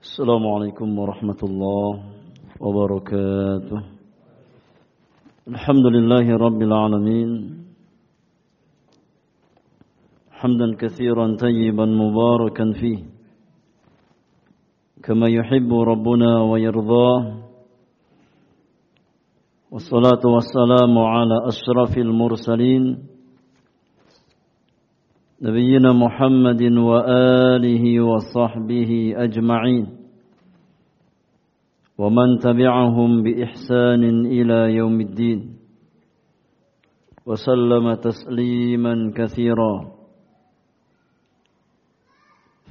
السلام عليكم ورحمة الله وبركاته. الحمد لله رب العالمين. حمدا كثيرا طيبا مباركا فيه. كما يحب ربنا ويرضاه. والصلاة والسلام على أشرف المرسلين. نبينا محمد وآله وصحبه أجمعين. ومن تبعهم بإحسان إلى يوم الدين. وسلم تسليما كثيرا.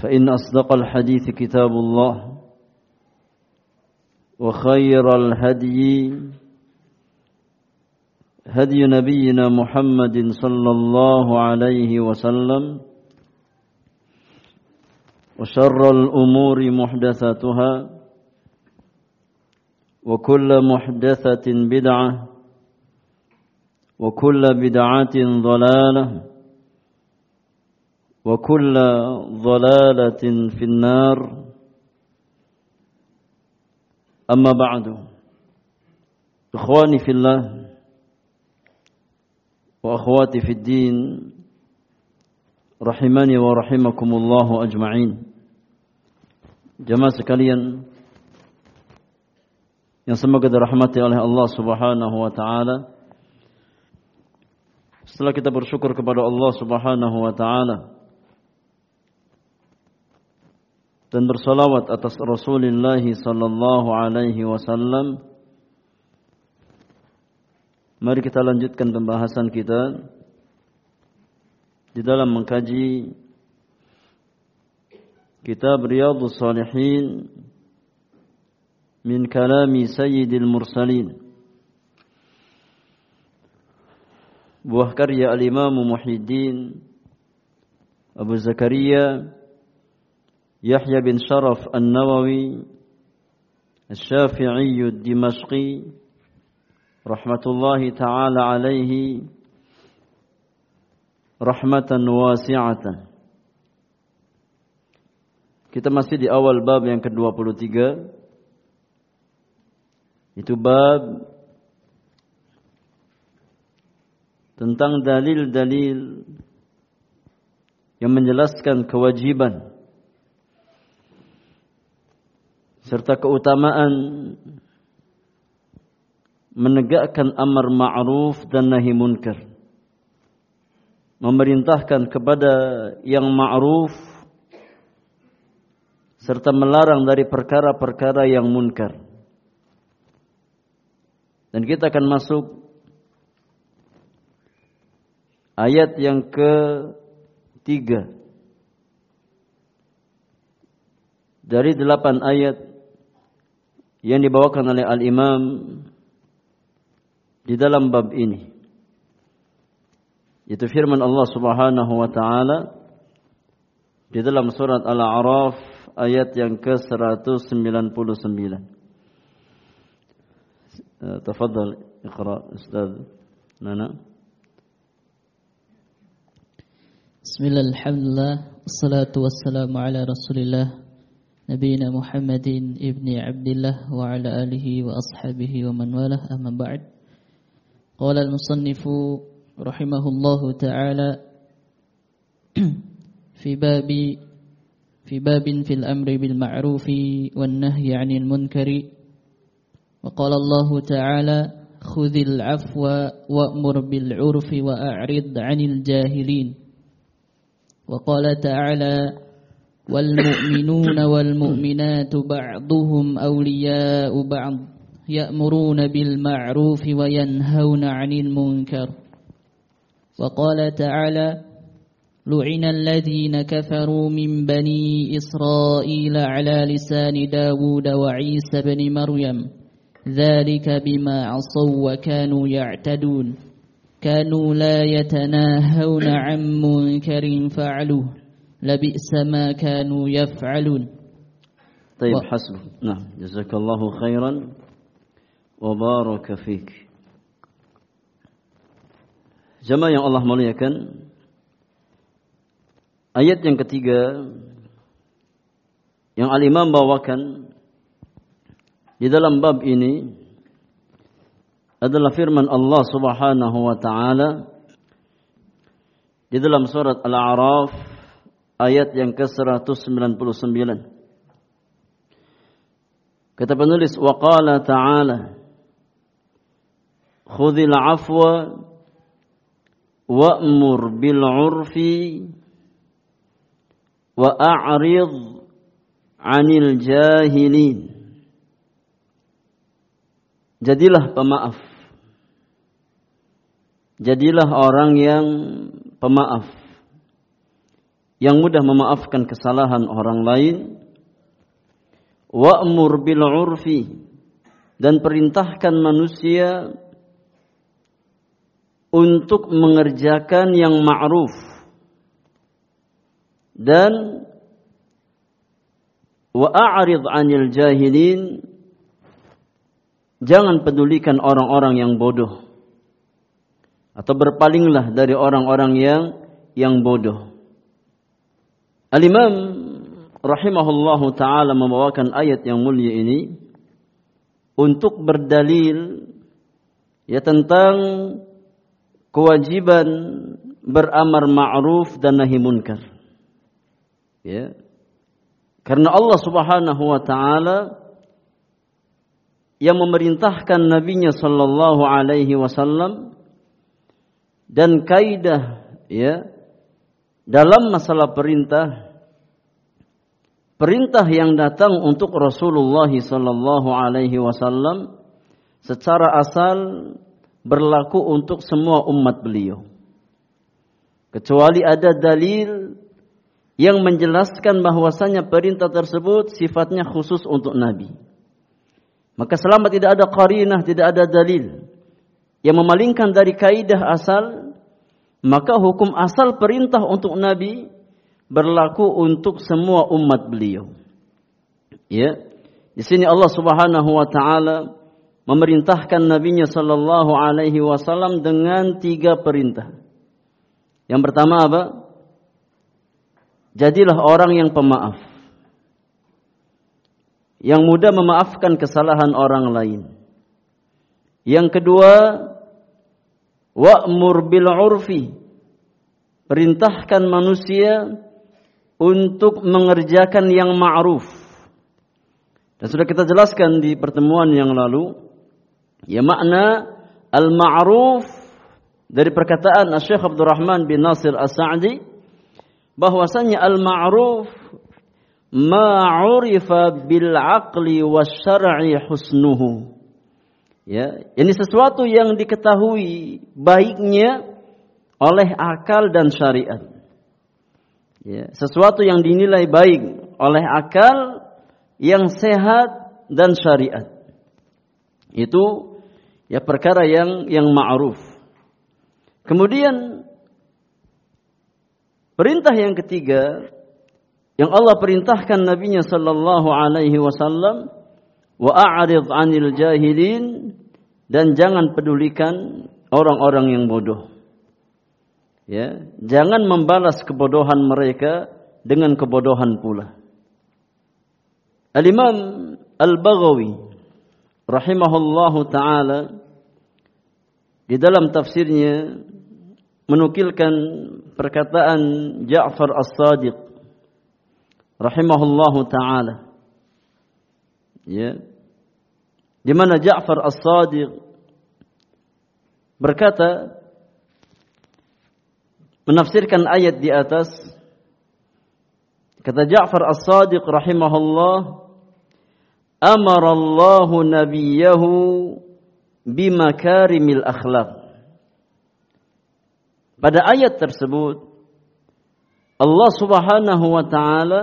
فإن أصدق الحديث كتاب الله. وخير الهدي هدي نبينا محمد صلى الله عليه وسلم وشر الأمور محدثاتها وكل محدثة بدعة وكل بدعة ضلالة وكل ضلالة في النار. أما بعد إخواني في الله وأخواتي في الدين rahimani wa rahimakumullahu ajma'in. Jamaah sekalian yang semoga dirahmati oleh Allah Subhanahu wa taala. Setelah kita bersyukur kepada Allah Subhanahu wa taala dan bersalawat atas Rasulullah sallallahu alaihi wasallam Mari kita lanjutkan pembahasan kita di dalam mengkaji kitab Riyadhus Salihin min kalami Sayyidil Mursalin. Buah karya al-Imam Muhyiddin Abu Zakaria Yahya bin Sharaf An-Nawawi Al-Syafi'i Ad-Dimashqi rahmatullahi taala alaihi rahmatan wasi'atan. Kita masih di awal bab yang ke-23. Itu bab tentang dalil-dalil yang menjelaskan kewajiban serta keutamaan menegakkan amar ma'ruf dan nahi munkar. Memerintahkan kepada yang ma'ruf serta melarang dari perkara-perkara yang munkar. Dan kita akan masuk ayat yang ketiga dari delapan ayat yang dibawakan oleh Al-Imam di dalam bab ini. Itu firman Allah Subhanahu wa taala di dalam surat Al-A'raf ayat yang ke-199. تفضل اقرا استاذ نانا بسم الله الحمد لله والصلاة والسلام على رسول الله نبينا محمد ابن عبد الله وعلى آله وأصحابه ومن والاه أما بعد قال المصنف رحمه الله تعالى في باب في باب في الأمر بالمعروف والنهي عن المنكر. وقال الله تعالى خذ العفو وأمر بالعرف وأعرض عن الجاهلين وقال تعالى والمؤمنون والمؤمنات بعضهم أولياء بعض يأمرون بالمعروف وينهون عن المنكر. وقال تعالى لعن الذين كفروا من بني إسرائيل على لسان داود وعيسى بن مريم. ذلك بما عصوا وكانوا يعتدون. كانوا لا يتناهون عن منكر فعلوه. لبئس ما كانوا يفعلون. طيب حسب نعم جزاك الله خيرا. وبارك فيك Jamaah yang Allah muliakan Ayat yang ketiga yang al-Imam bawakan di dalam bab ini adalah firman Allah Subhanahu wa taala di dalam surat Al-A'raf ayat yang ke-199. Kata penulis wa qala ta'ala Khudhil afwa wa'mur bil 'urfi wa a'rid 'anil jahilin. Jadilah pemaaf. Jadilah orang yang pemaaf. Yang mudah memaafkan kesalahan orang lain. Wa'mur bil 'urfi. Dan perintahkan manusia untuk mengerjakan yang ma'ruf. Dan wa a'rid 'anil jahilin jangan pedulikan orang-orang yang bodoh. Atau berpalinglah dari orang-orang yang yang bodoh. Al-Imam rahimahullahu taala membawakan ayat yang mulia ini untuk berdalil ya tentang kewajiban beramar ma'ruf dan nahi munkar. Ya. Karena Allah Subhanahu wa taala yang memerintahkan nabinya sallallahu alaihi wasallam dan kaidah ya dalam masalah perintah perintah yang datang untuk Rasulullah sallallahu alaihi wasallam secara asal berlaku untuk semua umat beliau. Kecuali ada dalil yang menjelaskan bahwasanya perintah tersebut sifatnya khusus untuk nabi. Maka selama tidak ada qarinah, tidak ada dalil yang memalingkan dari kaidah asal, maka hukum asal perintah untuk nabi berlaku untuk semua umat beliau. Ya. Di sini Allah Subhanahu wa taala memerintahkan nabinya sallallahu alaihi wasallam dengan tiga perintah. Yang pertama apa? Jadilah orang yang pemaaf. Yang mudah memaafkan kesalahan orang lain. Yang kedua, wa'mur bil 'urfi. Perintahkan manusia untuk mengerjakan yang ma'ruf. Dan sudah kita jelaskan di pertemuan yang lalu, ya makna al-ma'ruf dari perkataan Syekh Abdurrahman bin Nasir As-Sa'di bahwasanya al-ma'ruf ma'urifa bil aqli wasyar'i husnuhu. Ya, ini sesuatu yang diketahui baiknya oleh akal dan syariat. Ya, sesuatu yang dinilai baik oleh akal yang sehat dan syariat. Itu ya perkara yang yang ma'ruf. Kemudian perintah yang ketiga yang Allah perintahkan nabinya sallallahu alaihi wasallam wa a'rid 'anil jahilin dan jangan pedulikan orang-orang yang bodoh ya jangan membalas kebodohan mereka dengan kebodohan pula Al-Imam Al-Baghawi rahimahullahu taala di dalam tafsirnya menukilkan perkataan Ja'far As-Sadiq rahimahullahu taala. Ya. Di mana Ja'far As-Sadiq berkata menafsirkan ayat di atas kata Ja'far As-Sadiq rahimahullah amara Allah nabiyahu bimakarimil akhlaq pada ayat tersebut Allah Subhanahu wa taala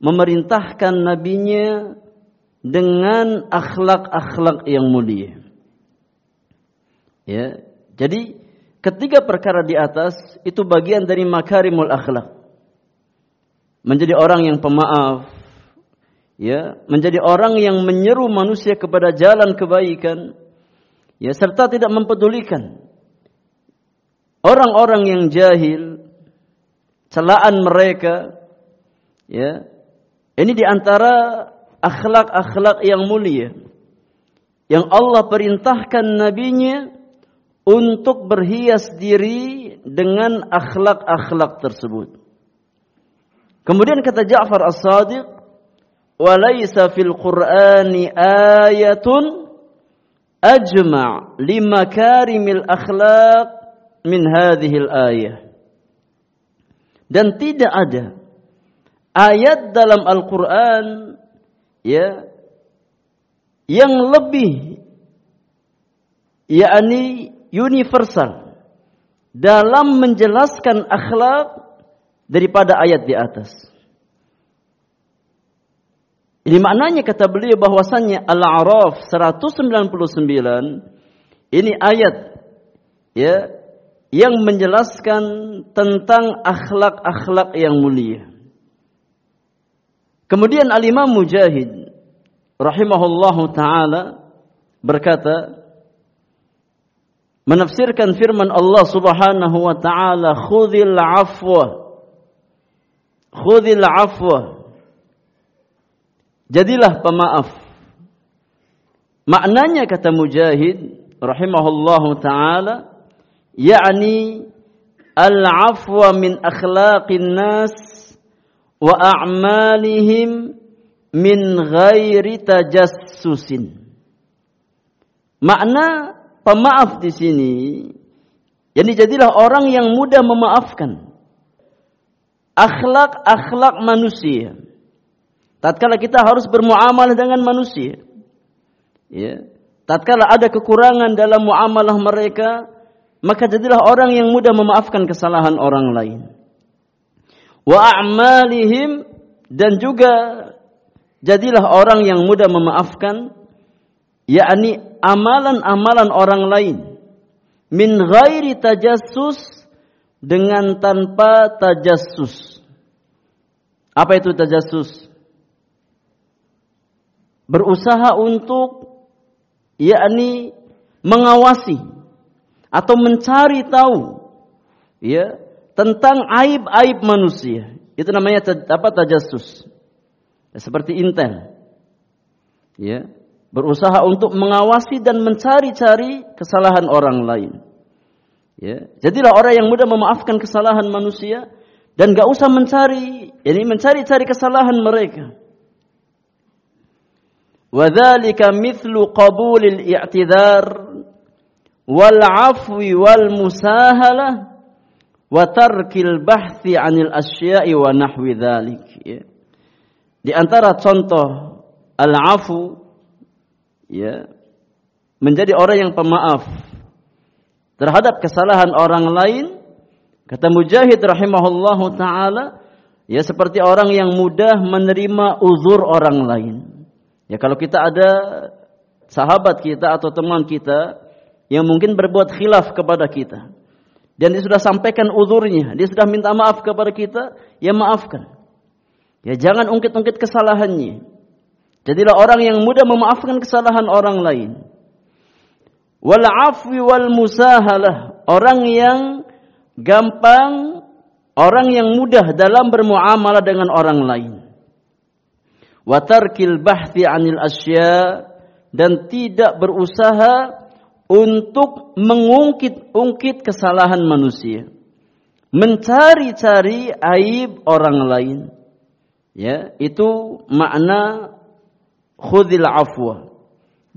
memerintahkan nabinya dengan akhlak-akhlak yang mulia. Ya. Jadi Ketiga perkara di atas itu bagian dari makarimul akhlak. Menjadi orang yang pemaaf, ya, menjadi orang yang menyeru manusia kepada jalan kebaikan, ya, serta tidak mempedulikan orang-orang yang jahil, celaan mereka, ya, Ini di antara akhlak-akhlak yang mulia yang Allah perintahkan nabinya untuk berhias diri dengan akhlak-akhlak tersebut. Kemudian kata Ja'far As-Sadiq, "Walaysa fil Qur'ani ayatun ajma' limakarimil akhlaq min hadhihi al-ayah." Dan tidak ada ayat dalam Al-Qur'an ya yang lebih yakni universal dalam menjelaskan akhlak daripada ayat di atas. Ini maknanya kata beliau bahwasannya Al-A'raf 199 ini ayat ya yang menjelaskan tentang akhlak-akhlak yang mulia. Kemudian Al-Imam Mujahid rahimahullahu taala berkata menafsirkan firman Allah Subhanahu wa taala khudhil afwa khudhil afwa jadilah pemaaf maknanya kata Mujahid rahimahullahu taala yakni al-afwa min akhlaqin nas wa a'malihim min ghairi tajassusin makna pemaaf di sini, yani jadilah orang yang mudah memaafkan. Akhlak-akhlak manusia. Tatkala kita harus bermuamalah dengan manusia. Ya. Tatkala ada kekurangan dalam muamalah mereka, maka jadilah orang yang mudah memaafkan kesalahan orang lain. Wa a'malihim dan juga jadilah orang yang mudah memaafkan yakni amalan-amalan orang lain min ghairi tajassus dengan tanpa tajassus. Apa itu tajassus? Berusaha untuk yakni mengawasi atau mencari tahu ya tentang aib-aib manusia. Itu namanya apa tajassus. Ya, seperti intel. Ya, berusaha untuk mengawasi dan mencari-cari kesalahan orang lain. Ya, jadilah orang yang mudah memaafkan kesalahan manusia dan gak usah mencari, ini mencari-cari kesalahan mereka. Afwi wal musahalah wa tarkil bahthi anil asya'i wa nahwi dhalik. Ya. Di antara contoh al-afu ya menjadi orang yang pemaaf terhadap kesalahan orang lain kata Mujahid rahimahullahu taala ya seperti orang yang mudah menerima uzur orang lain ya kalau kita ada sahabat kita atau teman kita yang mungkin berbuat khilaf kepada kita dan dia sudah sampaikan uzurnya dia sudah minta maaf kepada kita ya maafkan ya jangan ungkit-ungkit kesalahannya Jadilah orang yang mudah memaafkan kesalahan orang lain. Wal afwi wal musahalah, orang yang gampang, orang yang mudah dalam bermuamalah dengan orang lain. Wa tarkil anil asya dan tidak berusaha untuk mengungkit-ungkit kesalahan manusia. Mencari-cari aib orang lain. Ya, itu makna khudil afwa.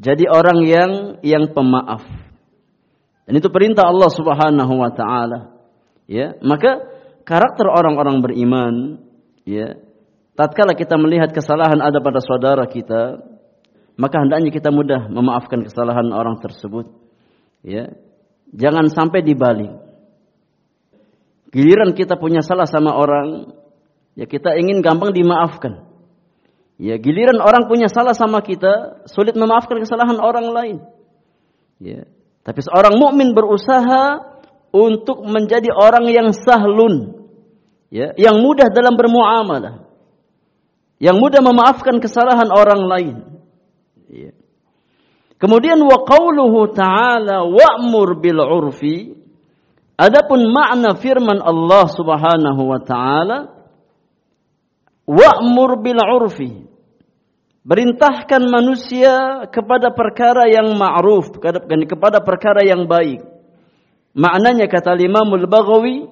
Jadi orang yang yang pemaaf. Dan itu perintah Allah Subhanahu wa taala. Ya, maka karakter orang-orang beriman, ya, tatkala kita melihat kesalahan ada pada saudara kita, maka hendaknya kita mudah memaafkan kesalahan orang tersebut. Ya. Jangan sampai dibalik. Giliran kita punya salah sama orang, ya kita ingin gampang dimaafkan. Ya, giliran orang punya salah sama kita, sulit memaafkan kesalahan orang lain. Ya. Tapi seorang mukmin berusaha untuk menjadi orang yang sahlun, ya, yang mudah dalam bermuamalah, yang mudah memaafkan kesalahan orang lain. Ya. Kemudian wa qauluhu ta'ala wa'mur bil urfi Adapun makna firman Allah Subhanahu wa taala Wa'mur bil 'urfi. Perintahkan manusia kepada perkara yang ma'ruf, kepada perkara yang baik. Maknanya kata Imam Al-Baghawi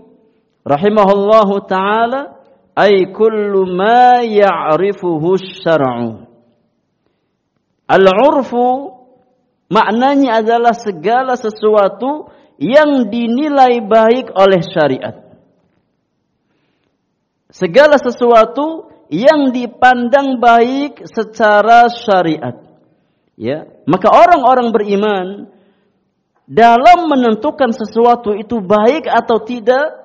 rahimahullahu taala ay kullu ma ya'rifuhu syar'u. Al-'urfu maknanya adalah segala sesuatu yang dinilai baik oleh syariat. Segala sesuatu yang dipandang baik secara syariat. Ya, maka orang-orang beriman dalam menentukan sesuatu itu baik atau tidak,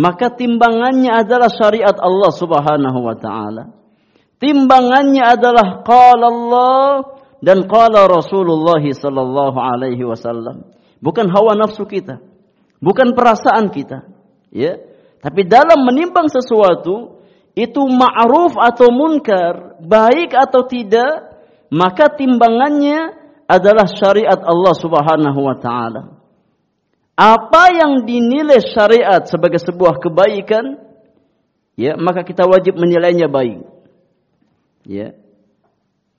maka timbangannya adalah syariat Allah Subhanahu wa taala. Timbangannya adalah qala Allah dan qala Rasulullah sallallahu alaihi wasallam. Bukan hawa nafsu kita, bukan perasaan kita, ya. Tapi dalam menimbang sesuatu, itu ma'ruf atau munkar, baik atau tidak, maka timbangannya adalah syariat Allah Subhanahu wa taala. Apa yang dinilai syariat sebagai sebuah kebaikan, ya, maka kita wajib menilainya baik. Ya.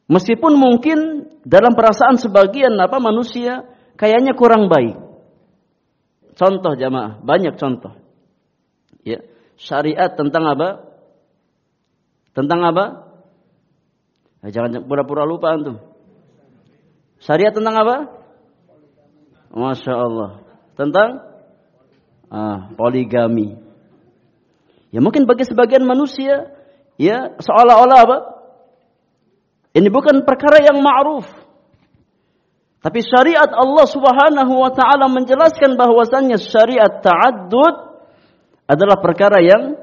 Meskipun mungkin dalam perasaan sebagian apa manusia kayaknya kurang baik. Contoh jamaah, banyak contoh. Ya. Syariat tentang apa? Tentang apa? Nah, jangan pura-pura lupa antum. Syariat tentang apa? Masya Allah. Tentang ah, poligami. Ya mungkin bagi sebagian manusia, ya seolah-olah apa? Ini bukan perkara yang ma'ruf. Tapi syariat Allah Subhanahu wa taala menjelaskan bahwasannya syariat ta'addud adalah perkara yang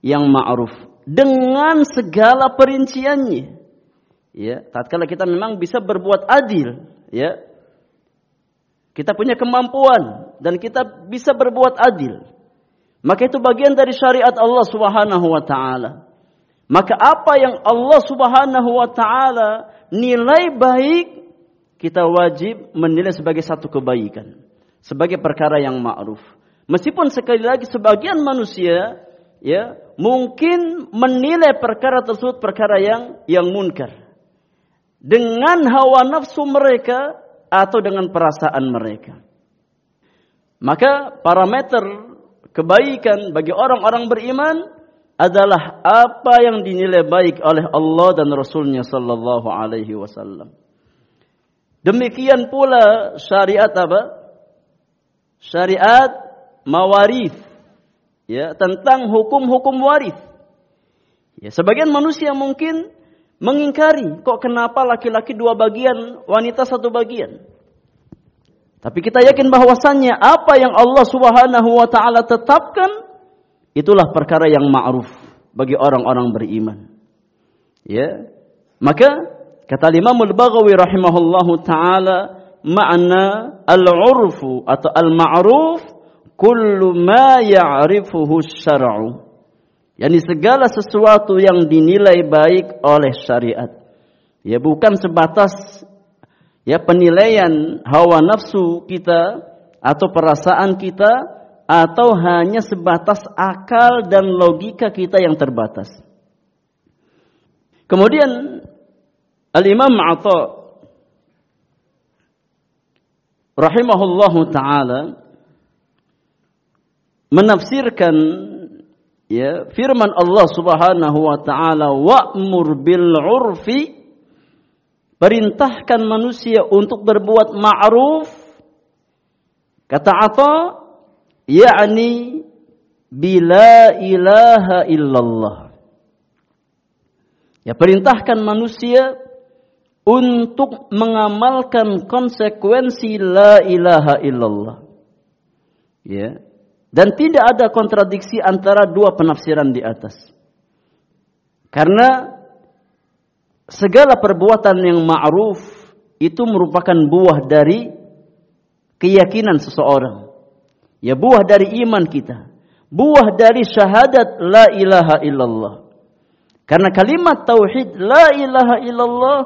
yang ma'ruf dengan segala perinciannya. Ya, tatkala kita memang bisa berbuat adil, ya. Kita punya kemampuan dan kita bisa berbuat adil. Maka itu bagian dari syariat Allah Subhanahu wa taala. Maka apa yang Allah Subhanahu wa taala nilai baik, kita wajib menilai sebagai satu kebaikan, sebagai perkara yang ma'ruf. Meskipun sekali lagi sebagian manusia ya mungkin menilai perkara tersebut perkara yang yang munkar dengan hawa nafsu mereka atau dengan perasaan mereka. Maka parameter kebaikan bagi orang-orang beriman adalah apa yang dinilai baik oleh Allah dan Rasulnya Sallallahu Alaihi Wasallam. Demikian pula syariat apa? Syariat mawarith ya tentang hukum-hukum waris. Ya, sebagian manusia mungkin mengingkari, kok kenapa laki-laki dua bagian, wanita satu bagian. Tapi kita yakin bahwasannya apa yang Allah Subhanahu wa taala tetapkan itulah perkara yang ma'ruf bagi orang-orang beriman. Ya. Maka kata Imam Al-Baghawi rahimahullahu taala makna al-urfu atau al-ma'ruf kullu ma ya'rifuhu syar'u. Yani segala sesuatu yang dinilai baik oleh syariat. Ya bukan sebatas ya penilaian hawa nafsu kita atau perasaan kita atau hanya sebatas akal dan logika kita yang terbatas. Kemudian Al-Imam Atha rahimahullahu taala menafsirkan ya firman Allah Subhanahu wa taala wa'mur bil 'urfi perintahkan manusia untuk berbuat ma'ruf. Kata Atha yakni bila ilaha illallah. Ya perintahkan manusia untuk mengamalkan konsekuensi la ilaha illallah. Ya dan tidak ada kontradiksi antara dua penafsiran di atas. Karena segala perbuatan yang ma'ruf itu merupakan buah dari keyakinan seseorang. Ya buah dari iman kita. Buah dari syahadat la ilaha illallah. Karena kalimat tauhid la ilaha illallah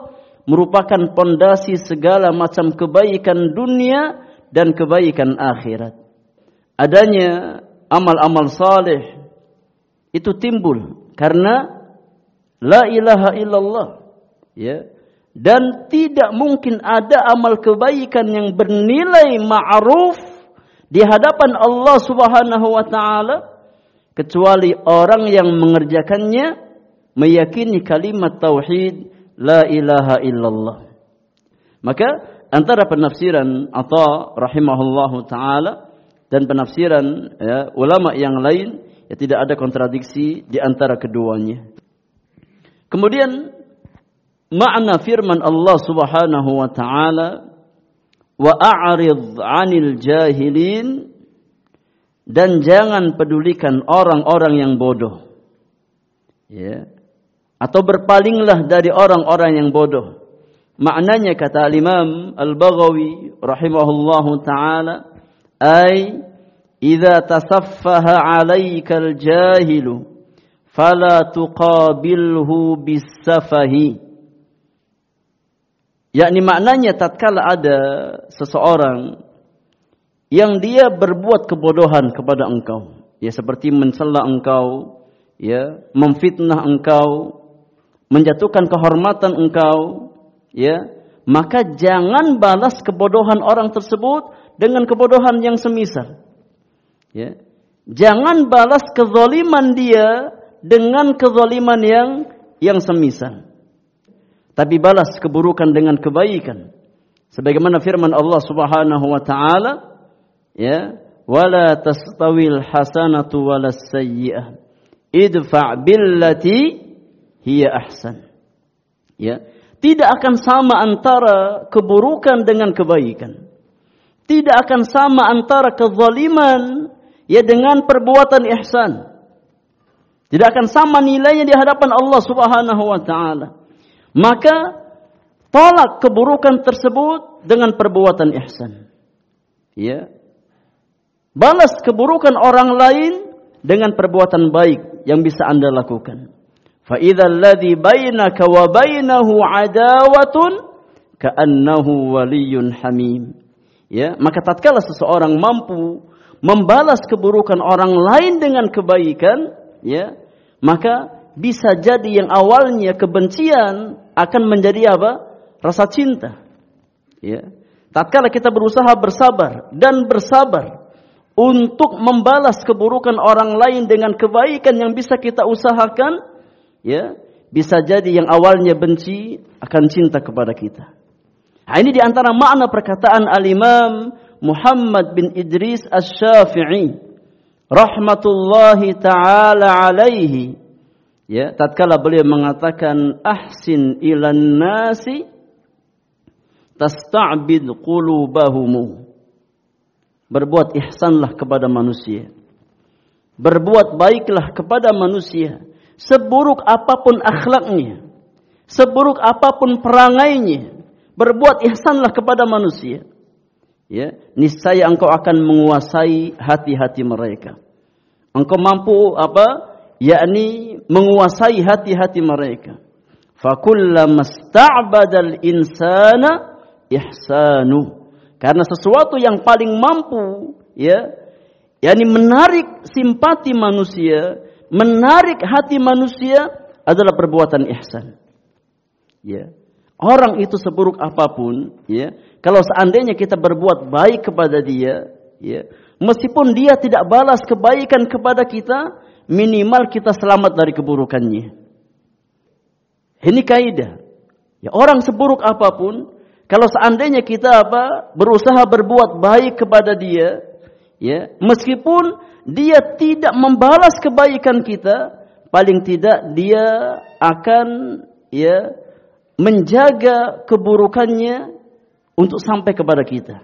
merupakan pondasi segala macam kebaikan dunia dan kebaikan akhirat adanya amal-amal saleh itu timbul karena la ilaha illallah. Ya. Dan tidak mungkin ada amal kebaikan yang bernilai ma'ruf di hadapan Allah Subhanahu wa taala kecuali orang yang mengerjakannya meyakini kalimat tauhid la ilaha illallah. Maka antara penafsiran atau rahimahullahu taala dan penafsiran ya, ulama yang lain ya tidak ada kontradiksi di antara keduanya. Kemudian makna firman Allah Subhanahu wa taala wa a'rid 'anil jahilin dan jangan pedulikan orang-orang yang bodoh. Ya. Atau berpalinglah dari orang-orang yang bodoh. Maknanya kata Imam Al-Baghawi rahimahullahu taala ay idza tasaffaha 'alaika al-jahilu fala tuqabilhu bis-safahi yakni maknanya tatkala ada seseorang yang dia berbuat kebodohan kepada engkau ya seperti mencela engkau ya memfitnah engkau menjatuhkan kehormatan engkau ya maka jangan balas kebodohan orang tersebut dengan kebodohan yang semisal. Ya. Jangan balas kezaliman dia dengan kezaliman yang yang semisal. Tapi balas keburukan dengan kebaikan. Sebagaimana firman Allah Subhanahu wa taala ya wala tastawil hasanatu walas sayyi'ah. Idfa' billati hiya ahsan. Ya. Tidak akan sama antara keburukan dengan kebaikan. Tidak akan sama antara kezaliman ya dengan perbuatan ihsan. Tidak akan sama nilainya di hadapan Allah Subhanahu wa taala. Maka tolak keburukan tersebut dengan perbuatan ihsan. Ya. Balas keburukan orang lain dengan perbuatan baik yang bisa Anda lakukan. Fa idzal ladzi bainaka wa bainahu adawatun ka'annahu waliyyun hamim ya maka tatkala seseorang mampu membalas keburukan orang lain dengan kebaikan ya maka bisa jadi yang awalnya kebencian akan menjadi apa rasa cinta ya tatkala kita berusaha bersabar dan bersabar untuk membalas keburukan orang lain dengan kebaikan yang bisa kita usahakan ya bisa jadi yang awalnya benci akan cinta kepada kita. Nah, ini di antara makna perkataan al-Imam Muhammad bin Idris Asy-Syafi'i rahmatullahi taala alaihi. Ya tatkala beliau mengatakan ahsin ilan nasi tasta'bid qulubahum berbuat ihsanlah kepada manusia. Berbuat baiklah kepada manusia. Seburuk apa pun akhlaknya, seburuk apa pun perangainya, berbuat ihsanlah kepada manusia. Ya, niscaya engkau akan menguasai hati-hati mereka. Engkau mampu apa? yakni menguasai hati-hati mereka. Fakullama sta'badal insana ihsanu. Karena sesuatu yang paling mampu ya yakni menarik simpati manusia menarik hati manusia adalah perbuatan ihsan. Ya. Orang itu seburuk apa pun, ya, kalau seandainya kita berbuat baik kepada dia, ya, meskipun dia tidak balas kebaikan kepada kita, minimal kita selamat dari keburukannya. Ini kaidah. Ya, orang seburuk apa pun, kalau seandainya kita apa berusaha berbuat baik kepada dia, ya, meskipun dia tidak membalas kebaikan kita, paling tidak dia akan ya menjaga keburukannya untuk sampai kepada kita.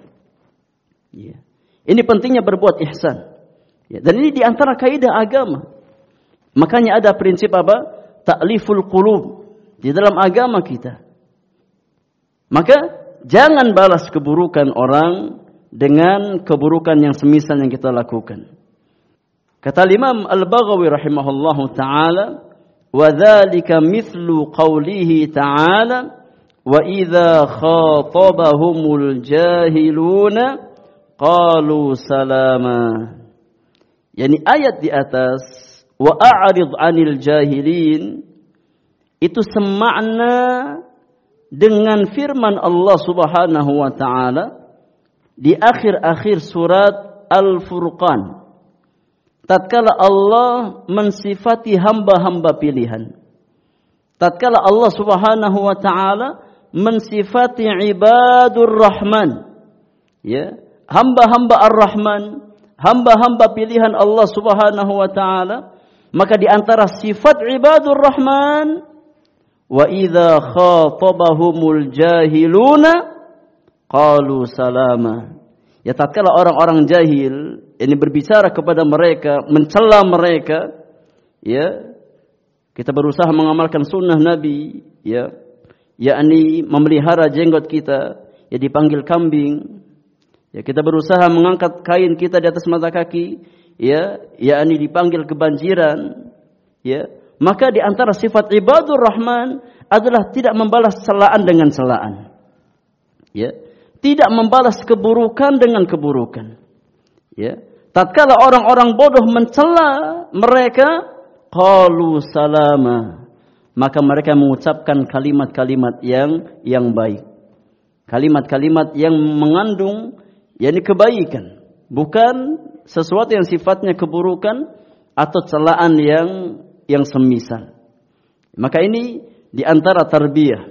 Ya. Ini pentingnya berbuat ihsan. Ya. Dan ini di antara kaidah agama. Makanya ada prinsip apa? Ta'liful qulub di dalam agama kita. Maka jangan balas keburukan orang dengan keburukan yang semisal yang kita lakukan. Kata Imam Al-Baghawi rahimahullahu taala, "Wa dzalika mithlu qawlihi ta'ala, wa idza khatabahumul jahiluna qalu salama." Yani ayat di atas, "Wa a'rid 'anil jahilin" itu semakna dengan firman Allah Subhanahu wa taala di akhir-akhir surat Al-Furqan. Tatkala Allah mensifati hamba-hamba pilihan. Tatkala Allah Subhanahu wa taala mensifati ibadur rahman. Ya, hamba-hamba Ar-Rahman, hamba-hamba pilihan Allah Subhanahu wa taala, maka di antara sifat ibadur rahman Wa idza khatabahumul jahiluna qalu salama. Ya tatkala orang-orang jahil ini berbicara kepada mereka, mencela mereka, ya kita berusaha mengamalkan sunnah Nabi, ya yakni memelihara jenggot kita, ya dipanggil kambing. Ya kita berusaha mengangkat kain kita di atas mata kaki, ya yakni dipanggil kebanjiran, ya maka di antara sifat ibadur rahman adalah tidak membalas celaan dengan celaan. Ya. Tidak membalas keburukan dengan keburukan. Ya. Tatkala orang-orang bodoh mencela mereka, qalu salama. Maka mereka mengucapkan kalimat-kalimat yang yang baik. Kalimat-kalimat yang mengandung yakni kebaikan, bukan sesuatu yang sifatnya keburukan atau celaan yang yang semisal. Maka ini di antara tarbiyah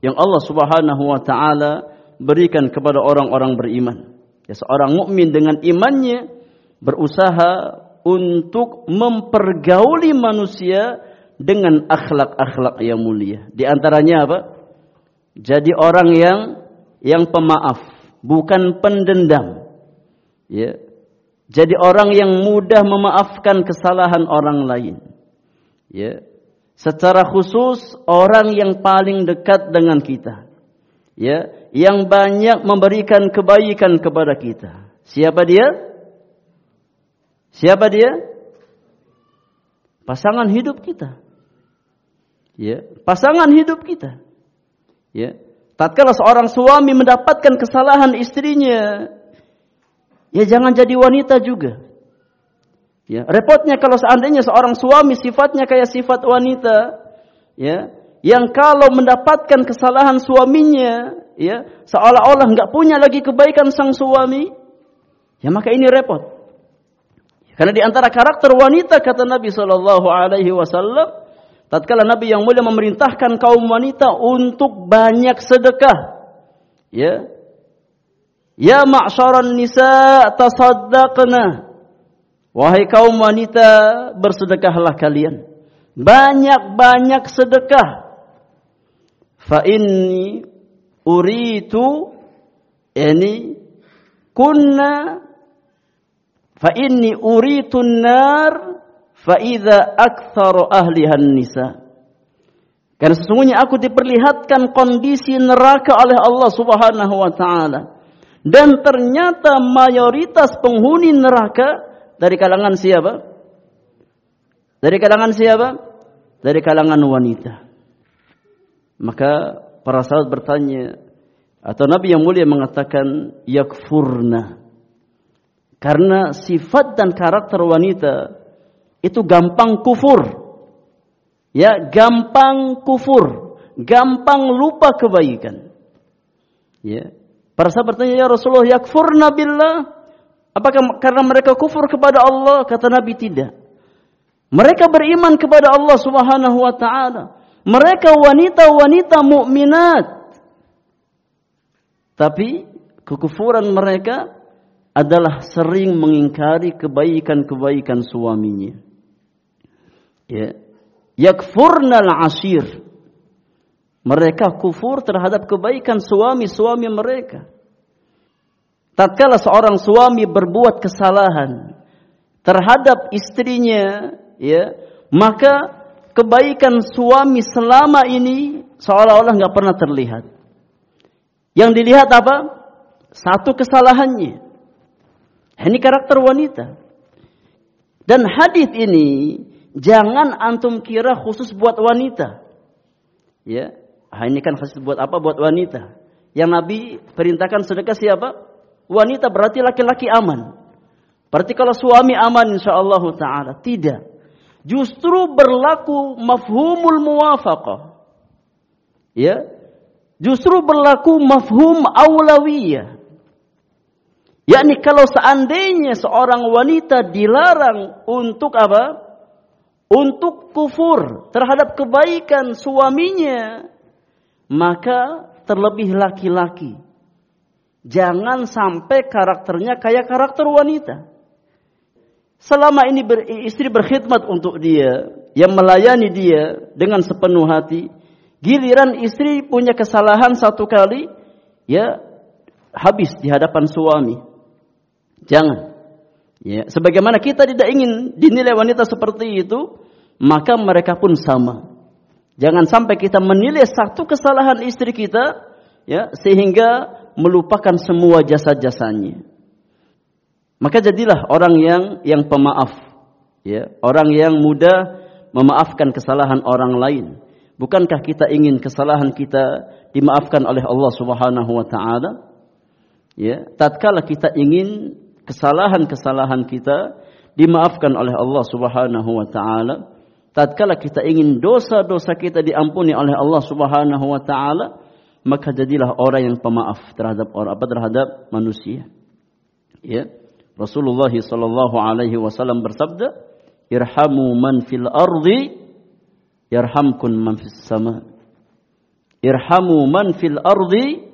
yang Allah Subhanahu wa taala berikan kepada orang-orang beriman. Ya, seorang mukmin dengan imannya berusaha untuk mempergauli manusia dengan akhlak-akhlak yang mulia. Di antaranya apa? Jadi orang yang yang pemaaf, bukan pendendam. Ya. Jadi orang yang mudah memaafkan kesalahan orang lain. Ya. Secara khusus orang yang paling dekat dengan kita. Ya, yang banyak memberikan kebaikan kepada kita. Siapa dia? Siapa dia? Pasangan hidup kita. Ya, pasangan hidup kita. Ya. Tatkala seorang suami mendapatkan kesalahan istrinya, ya jangan jadi wanita juga. Ya, repotnya kalau seandainya seorang suami sifatnya kayak sifat wanita, ya, yang kalau mendapatkan kesalahan suaminya, ya, seolah-olah nggak punya lagi kebaikan sang suami, ya maka ini repot. Karena di antara karakter wanita kata Nabi Shallallahu Alaihi Wasallam, tatkala Nabi yang mulia memerintahkan kaum wanita untuk banyak sedekah, ya, ya ma'syaran nisa tasaddaqna Wahai kaum wanita, bersedekahlah kalian. Banyak-banyak sedekah. Fa inni uritu ini kunna fa inni uritu nar fa idza aktsaru ahliha nisa. Karena sesungguhnya aku diperlihatkan kondisi neraka oleh Allah Subhanahu wa taala. Dan ternyata mayoritas penghuni neraka dari kalangan siapa? Dari kalangan siapa? Dari kalangan wanita. Maka para sahabat bertanya, atau Nabi yang mulia mengatakan yakfurna. Karena sifat dan karakter wanita itu gampang kufur. Ya, gampang kufur, gampang lupa kebaikan. Ya. Para sahabat bertanya, "Ya Rasulullah, yakfurna billah?" Apakah karena mereka kufur kepada Allah? Kata Nabi tidak. Mereka beriman kepada Allah Subhanahu wa taala. Mereka wanita-wanita mukminat. Tapi kekufuran mereka adalah sering mengingkari kebaikan-kebaikan suaminya. Ya. Yakfurnal ashir. Mereka kufur terhadap kebaikan suami-suami mereka tatkala seorang suami berbuat kesalahan terhadap istrinya ya maka kebaikan suami selama ini seolah-olah nggak pernah terlihat. Yang dilihat apa? Satu kesalahannya. Ini karakter wanita. Dan hadis ini jangan antum kira khusus buat wanita. Ya ah, ini kan khusus buat apa? Buat wanita. Yang Nabi perintahkan sedekah siapa? Wanita berarti laki-laki aman. Berarti kalau suami aman insya Allah taala. Tidak. Justru berlaku mafhumul muwafaqah. Ya. Justru berlaku mafhum awlawiyah. Yakni kalau seandainya seorang wanita dilarang untuk apa? Untuk kufur terhadap kebaikan suaminya, maka terlebih laki-laki. Jangan sampai karakternya kayak karakter wanita. Selama ini ber, istri berkhidmat untuk dia, yang melayani dia dengan sepenuh hati, giliran istri punya kesalahan satu kali, ya habis di hadapan suami. Jangan. Ya, sebagaimana kita tidak ingin dinilai wanita seperti itu, maka mereka pun sama. Jangan sampai kita menilai satu kesalahan istri kita, ya, sehingga melupakan semua jasa-jasanya. Maka jadilah orang yang yang pemaaf, ya, orang yang mudah memaafkan kesalahan orang lain. Bukankah kita ingin kesalahan kita dimaafkan oleh Allah Subhanahu wa taala? Ya, tatkala kita ingin kesalahan-kesalahan kita dimaafkan oleh Allah Subhanahu wa taala, tatkala kita ingin dosa-dosa kita diampuni oleh Allah Subhanahu wa taala, maka jadilah orang yang pemaaf terhadap orang apa terhadap manusia. Ya. Rasulullah sallallahu alaihi wasallam bersabda, "Irhamu man fil ardi yarhamkum man fis sama." Irhamu man fil ardi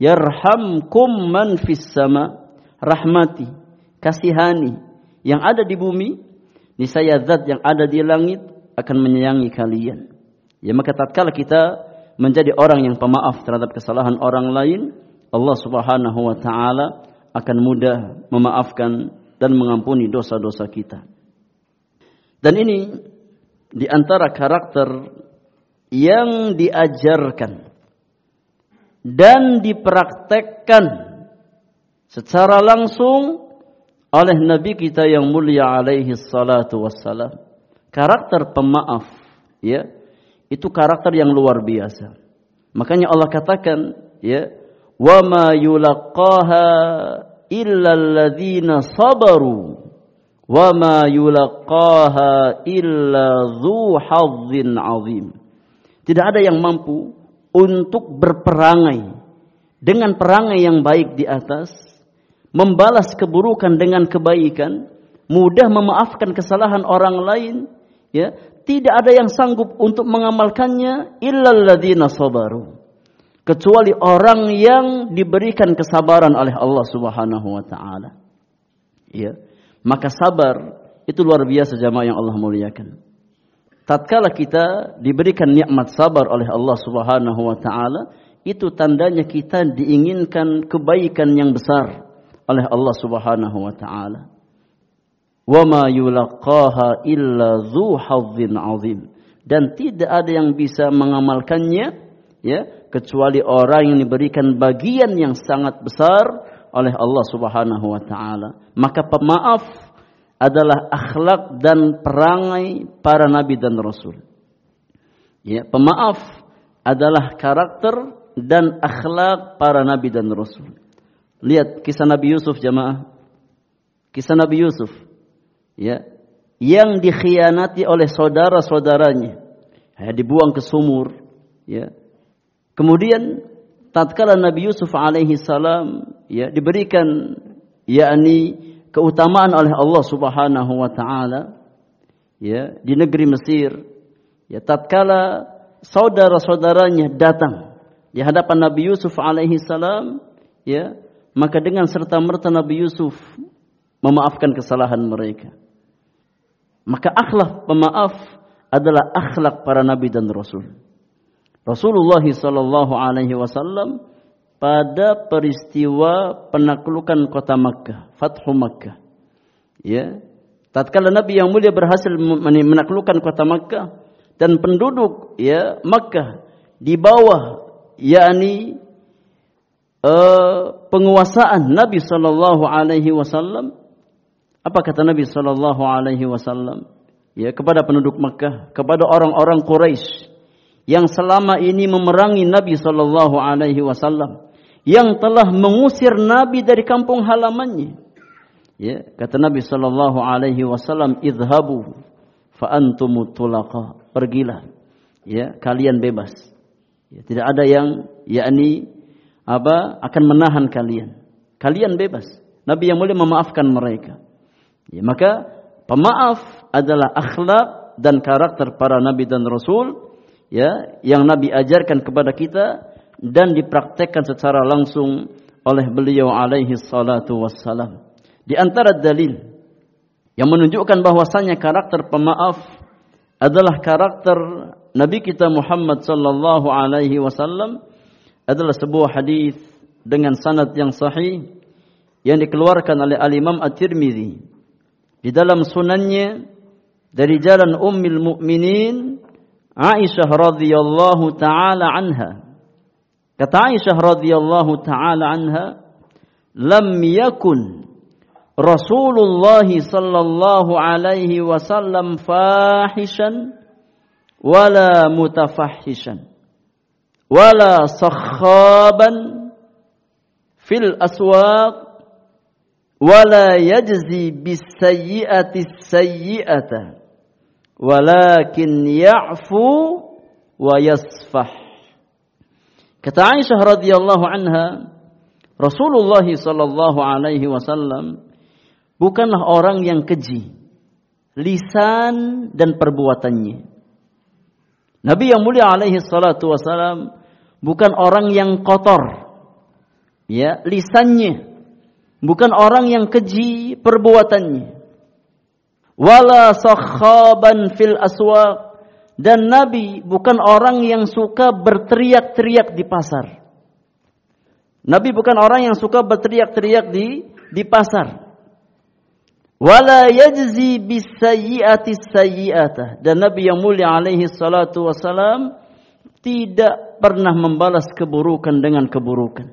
yarhamkum man fis sama. Rahmati, kasihani yang ada di bumi, niscaya zat yang ada di langit akan menyayangi kalian. Ya maka tatkala kita menjadi orang yang pemaaf terhadap kesalahan orang lain, Allah Subhanahu wa taala akan mudah memaafkan dan mengampuni dosa-dosa kita. Dan ini di antara karakter yang diajarkan dan dipraktekkan secara langsung oleh Nabi kita yang mulia alaihi salatu wassalam. Karakter pemaaf, ya, itu karakter yang luar biasa. Makanya Allah katakan, ya, wa ma illa alladzina sabaru wa ma yulaqaha illa dzu hazzin azim. Tidak ada yang mampu untuk berperangai dengan perangai yang baik di atas, membalas keburukan dengan kebaikan, mudah memaafkan kesalahan orang lain, ya, tidak ada yang sanggup untuk mengamalkannya illalladzina sabaru kecuali orang yang diberikan kesabaran oleh Allah Subhanahu wa taala. Ya. Maka sabar itu luar biasa jamaah yang Allah muliakan. Tatkala kita diberikan nikmat sabar oleh Allah Subhanahu wa taala, itu tandanya kita diinginkan kebaikan yang besar oleh Allah Subhanahu wa taala. Wa ma illa dzu azim. Dan tidak ada yang bisa mengamalkannya ya kecuali orang yang diberikan bagian yang sangat besar oleh Allah Subhanahu wa taala. Maka pemaaf adalah akhlak dan perangai para nabi dan rasul. Ya, pemaaf adalah karakter dan akhlak para nabi dan rasul. Lihat kisah Nabi Yusuf jemaah. Kisah Nabi Yusuf. Ya, yang dikhianati oleh saudara-saudaranya. Ya, dibuang ke sumur, ya Kemudian tatkala Nabi Yusuf alaihi salam ya diberikan yakni keutamaan oleh Allah Subhanahu wa taala ya di negeri Mesir ya tatkala saudara-saudaranya datang di hadapan Nabi Yusuf alaihi salam ya maka dengan serta merta Nabi Yusuf memaafkan kesalahan mereka. Maka akhlak pemaaf adalah akhlak para nabi dan rasul Rasulullah sallallahu alaihi wasallam pada peristiwa penaklukan kota Makkah, Fathu Makkah. Ya. Tatkala Nabi yang mulia berhasil menaklukkan kota Makkah dan penduduk ya Makkah di bawah yakni uh, penguasaan Nabi sallallahu alaihi wasallam apa kata Nabi sallallahu alaihi wasallam ya kepada penduduk Makkah kepada orang-orang Quraisy yang selama ini memerangi Nabi Shallallahu Alaihi Wasallam, yang telah mengusir Nabi dari kampung halamannya. Ya, kata Nabi Shallallahu Alaihi Wasallam, idhabu fa antumut Pergilah. Ya, kalian bebas. Ya, tidak ada yang yakni apa akan menahan kalian. Kalian bebas. Nabi yang mulia memaafkan mereka. Ya, maka pemaaf adalah akhlak dan karakter para nabi dan rasul ya yang nabi ajarkan kepada kita dan dipraktekkan secara langsung oleh beliau alaihi salatu wassalam. Di antara dalil yang menunjukkan bahwasanya karakter pemaaf adalah karakter Nabi kita Muhammad sallallahu alaihi wasallam adalah sebuah hadis dengan sanad yang sahih yang dikeluarkan oleh Al-Imam At-Tirmizi di dalam sunannya dari jalan Ummul Mukminin Aisyah radhiyallahu taala anha Kata Aisyah radhiyallahu taala anha, "Lam yakun Rasulullah sallallahu alaihi wasallam fahishan wala mutafahishan wala sakhaban fil aswaq wala yajzi bis sayyi'ati sayyi'ata walakin ya'fu wa yasfah Kata Aisyah radhiyallahu anha, Rasulullah sallallahu alaihi wasallam bukanlah orang yang keji, lisan dan perbuatannya. Nabi yang mulia alaihi salatu wasallam bukan orang yang kotor. Ya, lisannya bukan orang yang keji perbuatannya. Wala sakhaban fil aswaq dan Nabi bukan orang yang suka berteriak-teriak di pasar. Nabi bukan orang yang suka berteriak-teriak di di pasar. Wala yajzi bisayyi'ati sayyi'ata. Dan Nabi yang mulia alaihi salatu wasalam tidak pernah membalas keburukan dengan keburukan.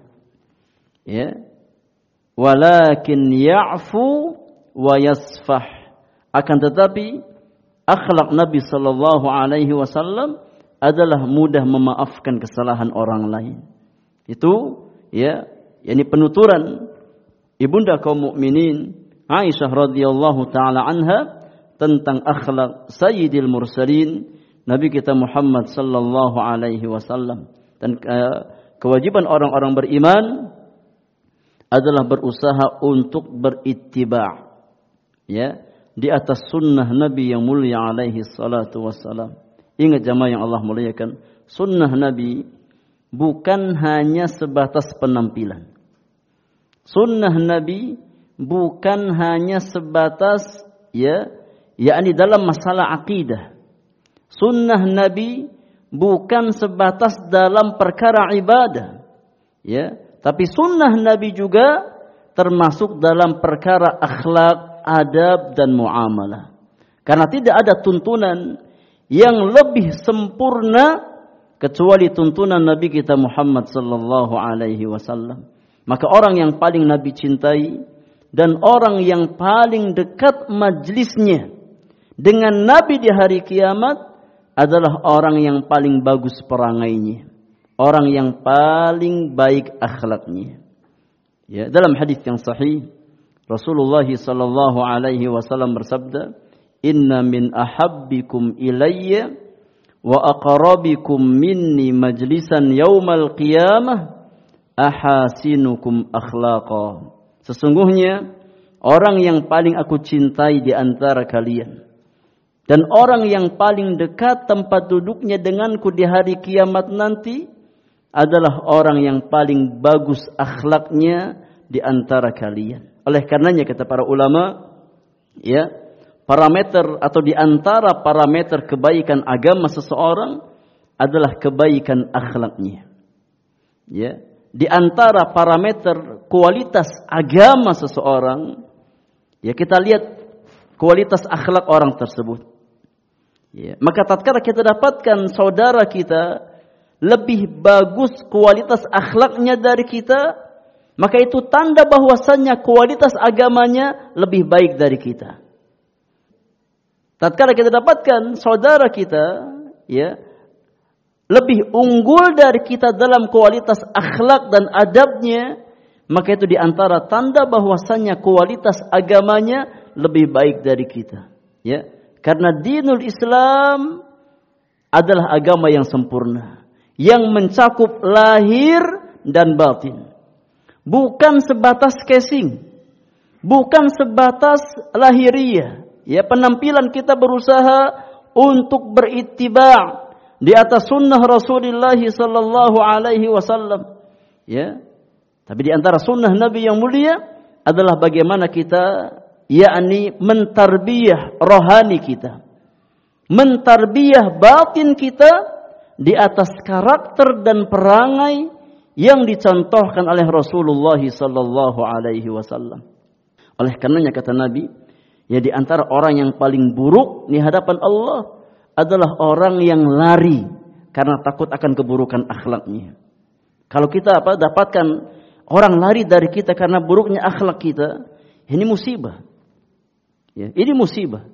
Ya. Walakin ya'fu wa yasfah. Akan tetapi akhlak Nabi Shallallahu Alaihi Wasallam adalah mudah memaafkan kesalahan orang lain. Itu ya, yakni penuturan ibunda kaum mukminin Aisyah radhiyallahu taala anha tentang akhlak Sayyidil Mursalin Nabi kita Muhammad sallallahu alaihi wasallam dan uh, kewajiban orang-orang beriman adalah berusaha untuk berittiba ya di atas sunnah Nabi yang mulia alaihi salatu wassalam. Ingat jamaah yang Allah muliakan, sunnah Nabi bukan hanya sebatas penampilan. Sunnah Nabi bukan hanya sebatas ya, yakni dalam masalah akidah. Sunnah Nabi bukan sebatas dalam perkara ibadah. Ya, tapi sunnah Nabi juga termasuk dalam perkara akhlak adab dan muamalah. Karena tidak ada tuntunan yang lebih sempurna kecuali tuntunan Nabi kita Muhammad sallallahu alaihi wasallam. Maka orang yang paling Nabi cintai dan orang yang paling dekat majlisnya dengan Nabi di hari kiamat adalah orang yang paling bagus perangainya. Orang yang paling baik akhlaknya. Ya, dalam hadis yang sahih Rasulullah sallallahu alaihi wasallam bersabda, "Inna min ahabbikum ilayya wa aqrabikum minni majlisan yaumal qiyamah ahasinukum akhlaqa." Sesungguhnya orang yang paling aku cintai di antara kalian dan orang yang paling dekat tempat duduknya denganku di hari kiamat nanti adalah orang yang paling bagus akhlaknya di antara kalian. Oleh karenanya kata para ulama, ya, parameter atau di antara parameter kebaikan agama seseorang adalah kebaikan akhlaknya. Ya, di antara parameter kualitas agama seseorang, ya kita lihat kualitas akhlak orang tersebut. Ya, maka tatkala kita dapatkan saudara kita lebih bagus kualitas akhlaknya dari kita, maka itu tanda bahwasannya kualitas agamanya lebih baik dari kita. Tatkala kita dapatkan saudara kita, ya, lebih unggul dari kita dalam kualitas akhlak dan adabnya, maka itu di antara tanda bahwasannya kualitas agamanya lebih baik dari kita. Ya, Karena dinul Islam adalah agama yang sempurna. Yang mencakup lahir dan batin. Bukan sebatas casing. Bukan sebatas lahiriah. Ya penampilan kita berusaha untuk berittiba' di atas sunnah Rasulullah sallallahu alaihi wasallam. Ya. Tapi di antara sunnah Nabi yang mulia adalah bagaimana kita yakni mentarbiyah rohani kita. Mentarbiyah batin kita di atas karakter dan perangai yang dicontohkan oleh Rasulullah sallallahu alaihi wasallam. Oleh karenanya kata Nabi, ya di antara orang yang paling buruk di hadapan Allah adalah orang yang lari karena takut akan keburukan akhlaknya. Kalau kita apa dapatkan orang lari dari kita karena buruknya akhlak kita, ini musibah. Ya, ini musibah.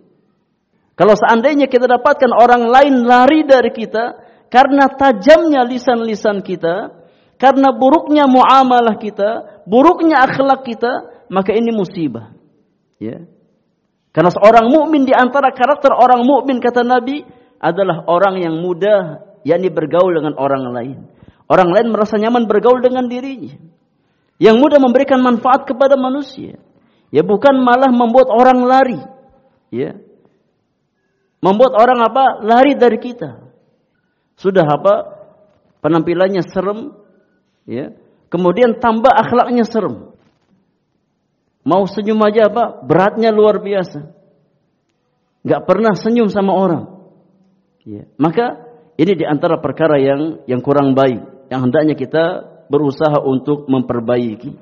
Kalau seandainya kita dapatkan orang lain lari dari kita karena tajamnya lisan-lisan kita, karena buruknya muamalah kita, buruknya akhlak kita, maka ini musibah. Ya. Karena seorang mukmin di antara karakter orang mukmin kata Nabi adalah orang yang mudah yakni bergaul dengan orang lain. Orang lain merasa nyaman bergaul dengan dirinya. Yang mudah memberikan manfaat kepada manusia. Ya bukan malah membuat orang lari. Ya. Membuat orang apa? Lari dari kita. Sudah apa? Penampilannya serem, ya. Kemudian tambah akhlaknya serem. Mau senyum aja apa? Beratnya luar biasa. Gak pernah senyum sama orang. Ya. Maka ini di antara perkara yang yang kurang baik, yang hendaknya kita berusaha untuk memperbaiki.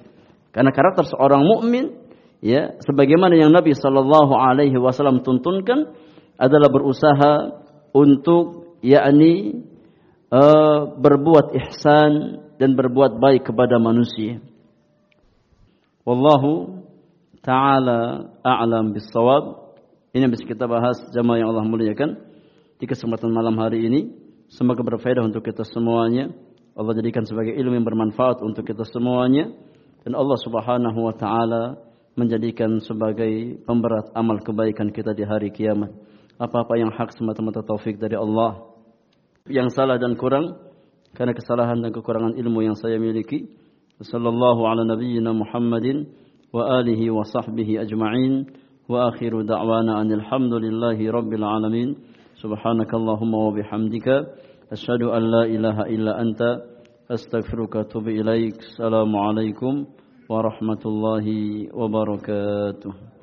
Karena karakter seorang mukmin ya sebagaimana yang Nabi Shallallahu alaihi wasallam tuntunkan adalah berusaha untuk yakni uh, berbuat ihsan dan berbuat baik kepada manusia. Wallahu taala a'lam bissawab. Ini yang bisa kita bahas jamaah yang Allah muliakan di kesempatan malam hari ini. Semoga berfaedah untuk kita semuanya. Allah jadikan sebagai ilmu yang bermanfaat untuk kita semuanya dan Allah Subhanahu wa taala menjadikan sebagai pemberat amal kebaikan kita di hari kiamat. Apa-apa yang hak semata-mata taufik dari Allah. Yang salah dan kurang karena kesalahan dan kekurangan ilmu yang saya miliki. Sallallahu ala nabiyyina Muhammadin wa alihi wa sahbihi ajma'in. Wa akhiru da'wana anil hamdulillahi rabbil alamin. Subhanakallahumma wa bihamdika. Asyhadu an la ilaha illa anta. Astaghfiruka atubu ilaik. Assalamualaikum warahmatullahi wabarakatuh.